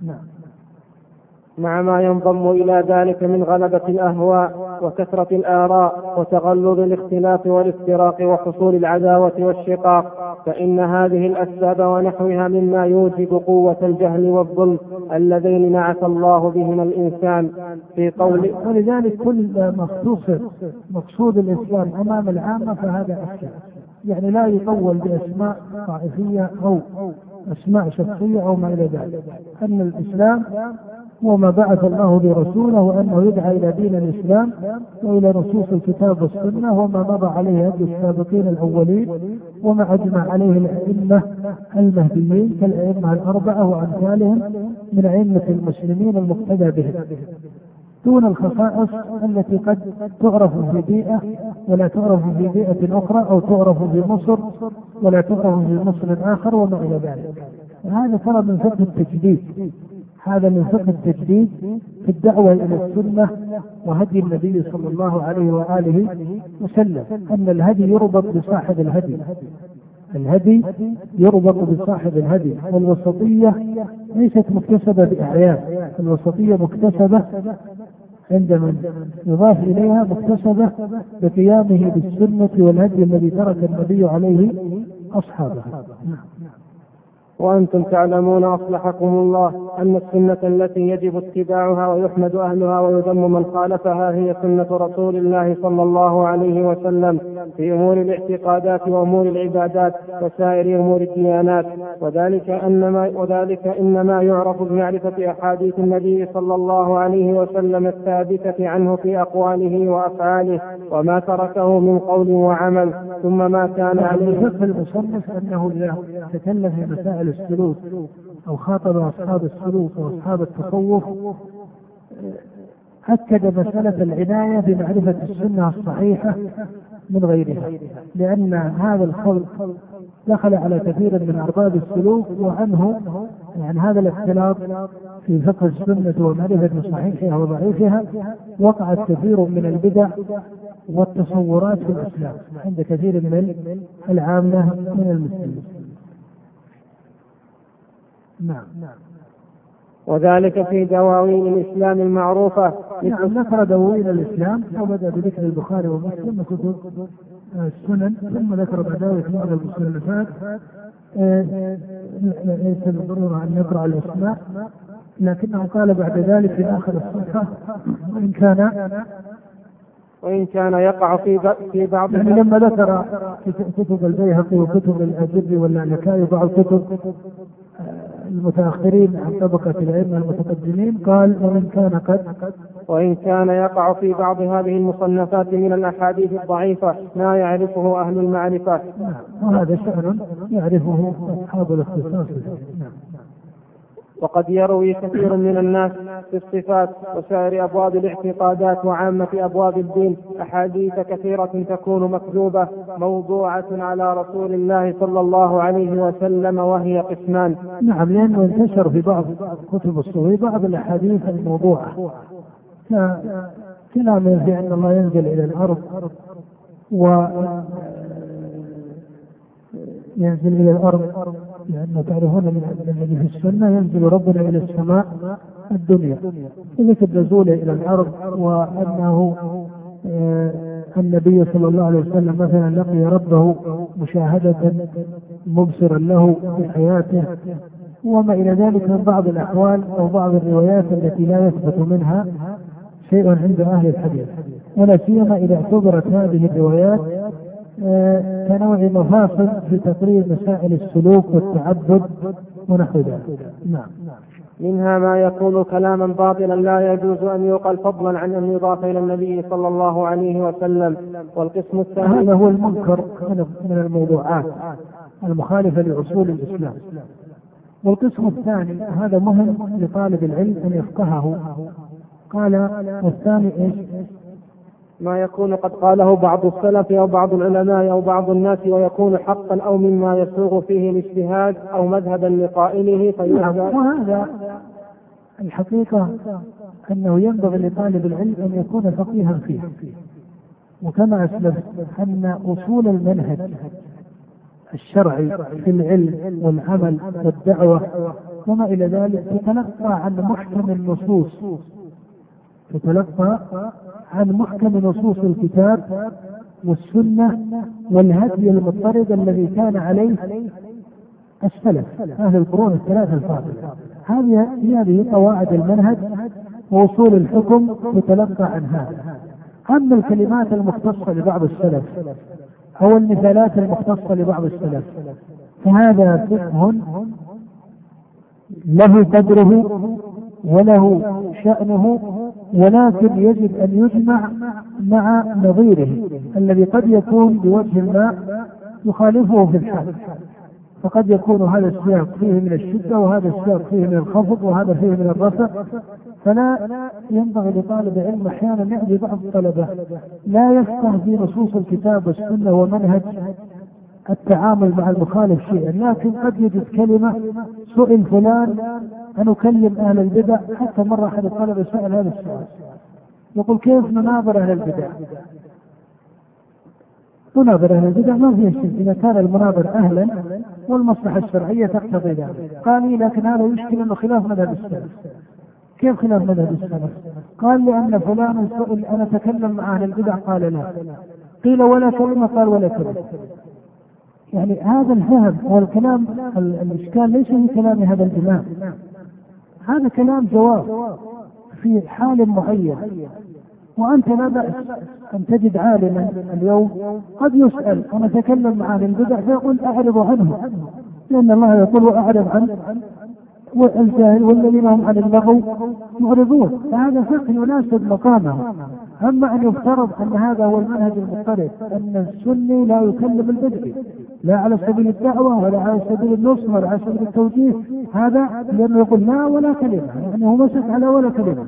مع ما ينضم إلى ذلك من غلبة الأهواء وكثرة الآراء وتغلظ الاختلاف والافتراق وحصول العداوة والشقاق فإن هذه الأسباب ونحوها مما يوجب قوة الجهل والظلم اللذين نعت الله بهما الإنسان في قول ولذلك كل مخصوص مقصود الإسلام أمام العامة فهذا أشياء يعني لا يطول بأسماء طائفية أو أسماء شخصية أو ما إلى ذلك. أن الإسلام وما بعث الله برسوله وأنه يدعى إلى دين الإسلام وإلى نصوص الكتاب والسنة وما مضى عليه هدي السابقين الأولين وما أجمع عليه الأئمة المهديين كالأئمة الأربعة وأمثالهم من أئمة المسلمين المقتدى بهم. دون الخصائص التي قد تعرف في بيئة ولا تعرف في بيئة أخرى أو تعرف في مصر ولا تعرف في مصر آخر وما إلى ذلك. هذا ترى من فقه التجديد. هذا من فقه التجديد في الدعوة إلى السنة وهدي النبي صلى الله عليه وآله وسلم. أن الهدي يربط بصاحب الهدي. الهدي يربط بصاحب الهدي. والوسطية ليست مكتسبة بأعيان. الوسطية مكتسبة عندما يضاف إليها مكتسبة بقيامه بالسنة والهدي الذي ترك النبي عليه أصحابه وأنتم تعلمون أصلحكم الله أن السنة التي يجب اتباعها ويحمد أهلها ويذم من خالفها هي سنة رسول الله صلى الله عليه وسلم في أمور الاعتقادات وأمور العبادات وسائر أمور الديانات. وذلك أنما وذلك إنما يعرف بمعرفة أحاديث النبي صلى الله عليه وسلم الثابتة عنه في أقواله وأفعاله وما تركه من قول وعمل. ثم ما كان عليه فقه المصنف أنه إذا تكلم في مسائل السلوك أو خاطب أصحاب السلوك وأصحاب التصوف أكد مسألة العناية بمعرفة السنة الصحيحة من غيرها لأن هذا الخلق دخل على كثير من أرباب السلوك وعنه يعني هذا الاختلاط في فقه السنة ومعرفة صحيحها وضعيفها وقعت كثير من البدع والتصورات في الإسلام عند كثير من العامة من المسلمين. نعم. نعم وذلك في دواوين الإسلام المعروفة. نعم ذكر دواوين الإسلام وبدأ بذكر البخاري ومسلم وكتب السنن ثم ذكر ذلك بعض المصنفات ليس بالضرورة أن نقرأ الأسماء لكنه قال بعد ذلك في آخر الصفحة وإن كان وإن كان يقع في في بعض يعني لما ذكر كتب البيهقي وكتب الأجر واللالكائي وبعض كتب المتأخرين عن طبقة الأئمة المتقدمين قال وإن كان قد وإن كان يقع في بعض هذه المصنفات من الأحاديث الضعيفة ما يعرفه أهل المعرفة. نعم وهذا شأن يعرفه أصحاب الاختصاص. نعم. وقد يروي كثير من الناس في الصفات وسائر أبواب الاعتقادات وعامة أبواب الدين. أحاديث كثيرة تكون مكذوبة موضوعة على رسول الله صلى الله عليه وسلم وهي قسمان. نعم لأنه انتشر في بعض كتب الصوفي بعض الأحاديث الموضوعة. كلام في أن الله ينزل إلى الأرض و ينزل إلى الأرض لأنه تعرفون من الذي في السنة ينزل ربنا إلى السماء الدنيا. مثل نزوله إلى الأرض وأنه آه النبي صلى الله عليه وسلم مثلا لقي ربه مشاهدة مبصرا له في حياته. وما إلى ذلك من بعض الأحوال أو بعض الروايات التي لا يثبت منها شيء عند أهل الحديث. ولا سيما إذا اعتبرت هذه الروايات كنوع مفاصل في تقرير مسائل السلوك والتعبد ونحو ذلك. نعم. منها ما يكون كلاما باطلا لا يجوز أن يقال فضلا عن أن يضاف إلى النبي صلى الله عليه وسلم. والقسم الثاني هذا هو المنكر من الموضوعات المخالفة لأصول الإسلام. والقسم الثاني هذا مهم لطالب العلم أن يفقهه. قال والثاني إيش؟ ما يكون قد قاله بعض السلف أو بعض العلماء أو بعض الناس ويكون حقا أو مما يسوغ فيه الاجتهاد أو مذهبا لقائله نعم وهذا الحقيقة أنه ينبغي لطالب العلم أن يكون فقيها فيه. وكما أسلفت أن أصول المنهج الشرعي في العلم والعمل والدعوة وما إلى ذلك تتلقى عن محكم النصوص. تتلقى عن محكم نصوص الكتاب والسنة والهدي المضطرد الذي كان عليه السلف أهل القرون الثلاثة الفاضلة. هذه هذه قواعد المنهج ووصول الحكم تتلقى عن هذا. أما الكلمات المختصة لبعض السلف أو المثالات المختصة لبعض السلف فهذا فقه له قدره وله شأنه ولكن يجب أن يجمع مع نظيره الذي قد يكون بوجه ما يخالفه في الحال. فقد يكون هذا السياق فيه من الشدة وهذا السياق فيه من الخفض وهذا فيه من الرفع. فلا ينبغي لطالب العلم أحيانا يأتي بعض الطلبة. لا يفقه في نصوص الكتاب والسنة ومنهج التعامل مع المخالف شيئا. لكن قد يجد كلمة سئل فلان أن أكلم أهل البدع حتى مرة أحد الطلبة سأل هذا السؤال. يقول كيف نناظر أهل البدع؟ مناظر أهل البدع ما فيها شيء. إذا كان المناظر أهلا والمصلحة الشرعية تقتضي ذلك. قال لي لكن هذا يشكل أنه خلاف مذهب السلف. كيف خلاف مذهب السلف؟ قال لأن فلان سئل أنا أتكلم مع أهل البدع؟ قال لا. قيل ولا كلمة؟ قال ولا كلمة. يعني هذا الفهم والكلام الإشكال ليس في كلام هذا الإمام. هذا كلام جواب في حال معين. وأنت لا بأس أن تجد عالما اليوم قد يسأل. ونتكلم أهل البدع فيقول أعرض عنه. لأن الله يقول وأعرض عن والجاهل والذين هم عن اللغو معرضون. فهذا فقه يناسب مقامه. أما أن يفترض أن هذا هو المنهج المضطرب أن السني لا يكلم البدعي. لا على سبيل الدعوة ولا على سبيل النصح ولا على سبيل التوجيه. هذا لأنه يقول لا ولا كلمة. يعني هو مسك على ولا كلمة.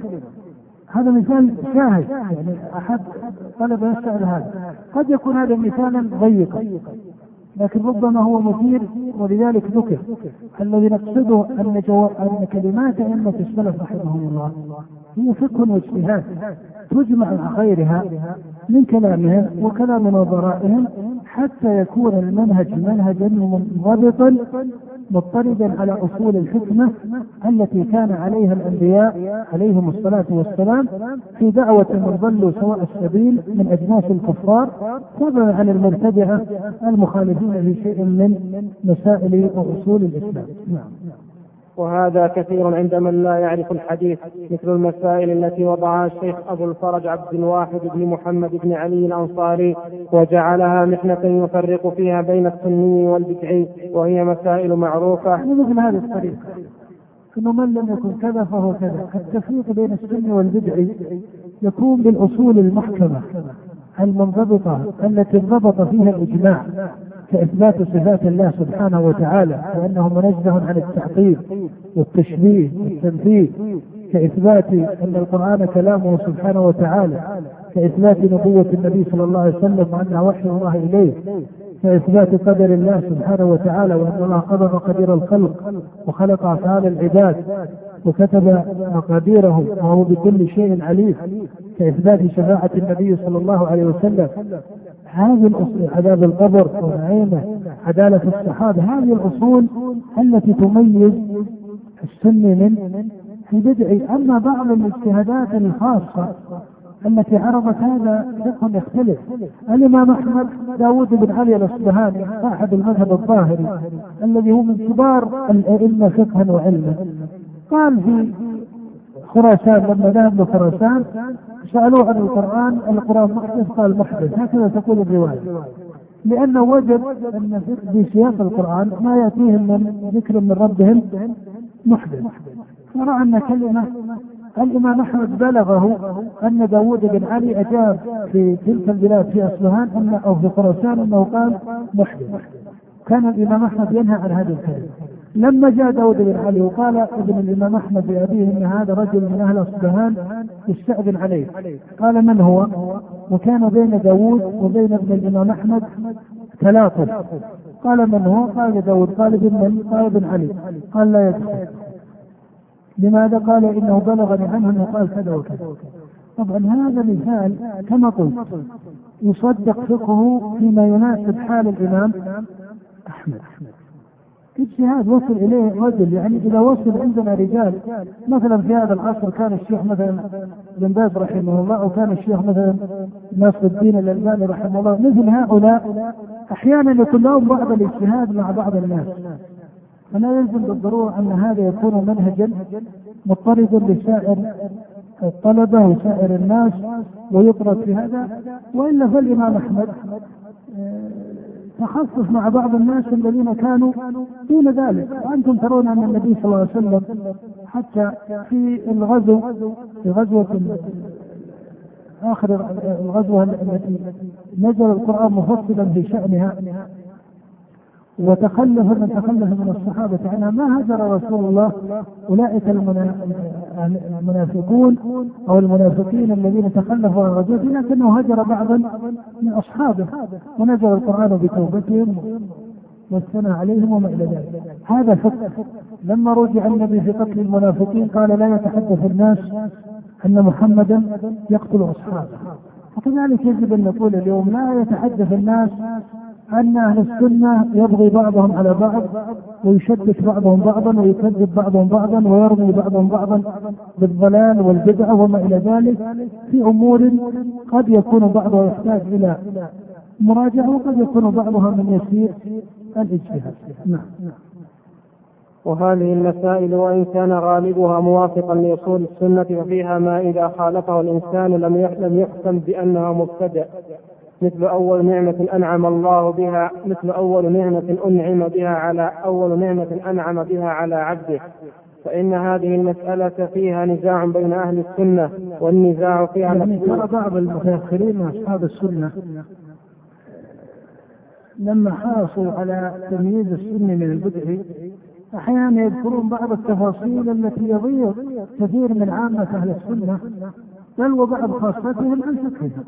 هذا مثال شاهد. يعني أحد طلب يسأل هذا. قد يكون هذا مثالا ضيقا. لكن ربما هو مثير ولذلك ذكر. الذي نقصده أن. أن كلمات أئمة السلف رحمهم الله هي فقه واجتهاد. تجمع مع غيرها من كلامهم وكلام نظرائهم حتى يكون المنهج منهجا منضبطا مضطردا على أصول الحكمة التي كان عليها الأنبياء عليهم الصلاة والسلام في دعوة من ضلوا سواء السبيل من أجناس الكفار فضلا عن المبتدعه المخالفين في شيء من مسائل وأصول الإسلام. نعم. وهذا كثير عند من لا يعرف الحديث مثل المسائل التي وضعها الشيخ أبو الفرج عبد الواحد بن محمد بن علي الأنصاري وجعلها محنة يفرق فيها بين السني والبدعي وهي مسائل معروفة. يعني مثل هذه الطريقة انه من لم يكن كذا فهو كذا. التفريق بين السني والبدعي يكون بالاصول المحكمة المنضبطة التي انضبط فيها الإجماع. كإثبات صفات الله سبحانه وتعالى وأنه منزه عن التعطيل والتشبيه والتمثيل كإثبات أن القرآن كلامه سبحانه وتعالى كإثبات نبوة النبي صلى الله عليه وسلم وأنها وحي الله إليه كإثبات قدر الله سبحانه وتعالى وأن الله قدر مقادير الخلق وخلق أفعال العباد وكتب مقاديره وهو بكل شيء عليم كإثبات شفاعة النبي صلى الله عليه وسلم. هذه الأصول عذاب القبر ونعيمه عدالة الصحابة هذه الأصول التي تميز السني من البدع أما بعض الاجتهادات الخاصة التي عرضت هذا فقه يختلف. الإمام أحمد داود بن علي الأصبهاني صاحب المذهب الظاهري الذي هو من كبار الأئمة فقها وعلما قال في خراسان لما ذهب لخراسان سألوه عن القرآن القرآن محدث قال محدث. هكذا تقول الرواية. لأنه وجد أن في سياق القرآن ما يأتيهم من ذكر من ربهم محدث. فرأى أن كلمة الإمام أحمد بلغه أن داود بن علي أجاب في تلك البلاد في أصبهان أن أو في خراسان أنه قال محدث. كان الإمام أحمد ينهى عن هذه الكلمة. لما جاء داود بن علي وقال ابن الإمام أحمد لابيه إن هذا رجل من أهل اصبهان يستأذن عليه قال من هو؟ وكان بين داود وبين ابن الإمام أحمد تلاطم قال من هو؟ قال داود قال ابن من؟ قال ابن علي قال لا يدخل لماذا؟ قال إنه بلغني عنه أنه قال كذا وكذا طبعا هذا مثال كما قلت يصدق فقهه فيما يناسب حال الإمام أحمد اجتهاد وصل إليه رجل. يعني إذا وصل عندنا رجال مثلا في هذا العصر كان الشيخ مثلا بن باز رحمه الله أو كان الشيخ مثلا ناصر الدين الألباني رحمه الله. مثل هؤلاء أحيانا يكون لهم بعض الاجتهاد مع بعض الناس. فلا يلزم بالضرورة أن هذا يكون منهجا مضطردا لسائر الطلبة وسائر الناس ويطرد في هذا. وإلا فالإمام أحمد تخصص مع بعض الناس الذين كانوا دون ذلك. وأنتم ترون أن النبي صلى الله عليه وسلم حتى في الغزو في غزوة آخر الغزوة التي نزل القرآن مفصلا في شأنها وتخلف من تخلف من الصحابة عنها ما هجر رسول الله أولئك المنافقون أو المنافقين الذين تخلفوا عن الرجوع لكنه هجر بعضا من أصحابه ونزل القرآن بتوبتهم والثناء عليهم وما إلى ذلك. هذا فقه. لما رجع النبي في قتل المنافقين قال لا يتحدث الناس أن محمدا يقتل أصحابه. وكذلك يجب أن نقول اليوم لا يتحدث الناس أن أهل السنة يبغي بعضهم على بعض ويشبك بعضهم بعضا ويكذب بعضهم بعضا ويرمي بعضهم بعضا بالضلال والبدعة وما إلى ذلك. في أمور قد يكون بعضها يحتاج إلى مراجعة وقد يكون بعضها من يسير الإجتهاد. نعم. وهذه المسائل وإن كان غالبها موافقا لأصول السنة ففيها ما إذا خالفه الإنسان لم يحكم بأنها مبتدع مثل أول نعمة أنعم الله بها مثل أول نعمة أنعم بها على أول نعمة أنعم بها على عبده. فإن هذه المسألة فيها نزاع بين أهل السنة والنزاع فيها يعني ترى بعض المتأخرين من أصحاب السنة لما حرصوا على تمييز السنة من البدع أحيانا يذكرون بعض التفاصيل التي يضيع كثير من عامة أهل السنة بل وبعض خاصتهم عن فقهها.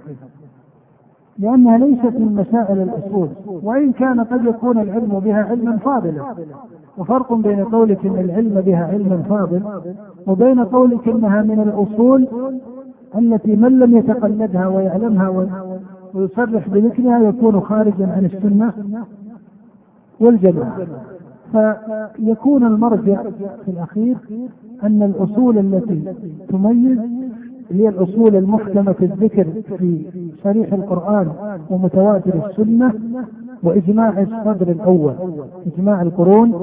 لأنها ليست من مسائل الأصول وإن كان قد يكون العلم بها علما فاضلا. وفرق بين قولك إن العلم بها علم فاضل وبين قولك إنها من الأصول التي من لم يتقلدها ويعلمها ويصرح بذكرها يكون خارجا عن السنة والجماعة. فيكون المرجع في الأخير أن الأصول التي تميز هي الأصول المحكمة في الذكر في صريح القرآن ومتواتر السنة وإجماع الصدر الأول إجماع القرون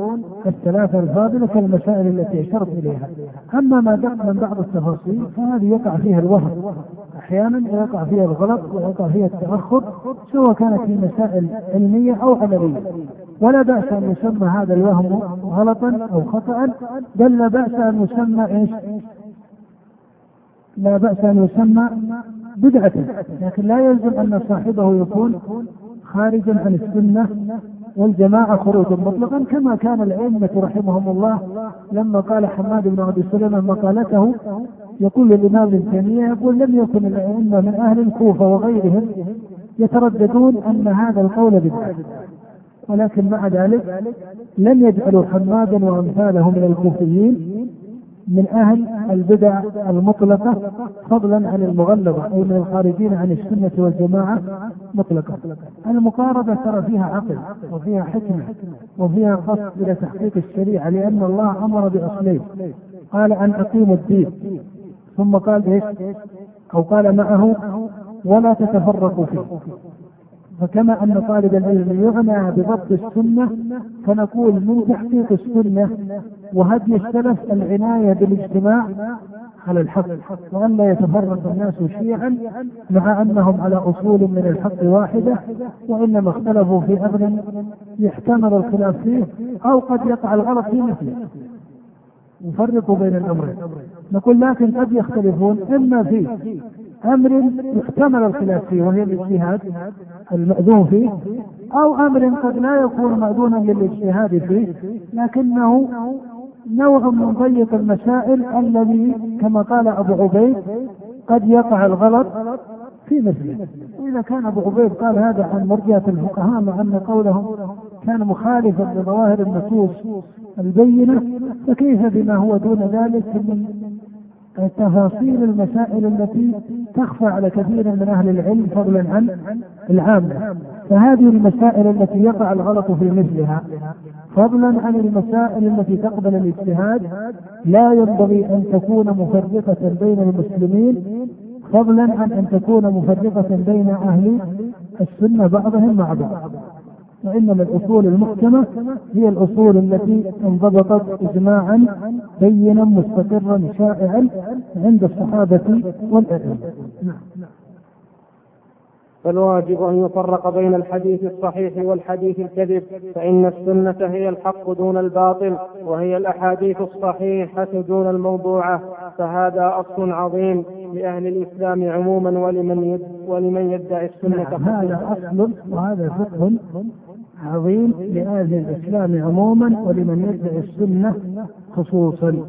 الثلاثة الفاضلة كالمسائل التي أشرت إليها. أما ما دق من بعض التفاصيل فهذه يقع فيها الوهم. أحيانا يقع فيها الغلط ويقع فيها التأخر سواء كانت في مسائل علمية أو عملية. ولا بأس أن يسمى هذا الوهم غلطا أو خطأ بل لا بأس أن يسمى إيش؟ لا بأس أن يسمى بدعة لكن لا يلزم أن صاحبه يكون خارجا عن السنة والجماعة خروجا مطلقا كما كان الأئمة رحمهم الله لما قال حماد بن أبي سلمة مقالته يقول للإمام ابن تيمية يقول لم يكن الأئمة من أهل الكوفة وغيرهم يترددون أن هذا القول بدعة ولكن مع ذلك لم يجعلوا حمادا وأمثاله من الكوفيين من أهل البدع المطلقة فضلا عن المغلظة أي من الخارجين عن السنة والجماعة مطلقة. المقاربة ترى فيها عقل وفيها حكمة وفيها قصد إلى تحقيق الشريعة لأن الله أمر بأصلين. قال أن أقيموا الدين. ثم قال إيش؟ أو قال معه ولا تتفرقوا فيه. فكما أن طالب العلم يعنى بضبط السنة فنقول من تحقيق السنة وهدي السلف العناية بالاجتماع على الحق وأن لا يتفرق الناس شيعا مع أنهم على أصول من الحق واحدة وإنما اختلفوا في أمر يحتمل الخلاف فيه أو قد يقع الغلط في مثله. يفرقوا بين الأمرين. نقول لكن قد يختلفون إما في أمر يحتمل الخلاف فيه وهي الاجتهاد المأذون فيه أو أمر قد لا يكون مأذونا للاجتهاد فيه لكنه نوع من ضيق المسائل الذي كما قال أبو عبيد قد يقع الغلط في مثله. وإذا كان أبو عبيد قال هذا عن مرجئة الفقهاء مع أن قولهم كان مخالفا لظواهر النصوص البينة فكيف بما هو دون ذلك من تفاصيل المسائل التي تخفى على كثير من أهل العلم فضلا عن العامة. فهذه المسائل التي يقع الغلط في مثلها فضلا عن المسائل التي تقبل الاجتهاد لا ينبغي أن تكون مفرقة بين المسلمين فضلا عن أن تكون مفرقة بين أهل السنة بعضهم مع بعض وإنما الأصول المحكمة هي الأصول التي انضبطت إجماعا بينا مستقرا شائعا عند الصحابة والأئمة. فالواجب أن يفرق بين الحديث الصحيح والحديث الكذب فإن السنة هي الحق دون الباطل وهي الأحاديث الصحيحة دون الموضوعة فهذا أصل عظيم لأهل الإسلام عموما ولمن يد ولمن يدعي السنة نعم هذا أصل وهذا فقه عظيم لأهل الإسلام عموما ولمن يدعي السنة خصوصا.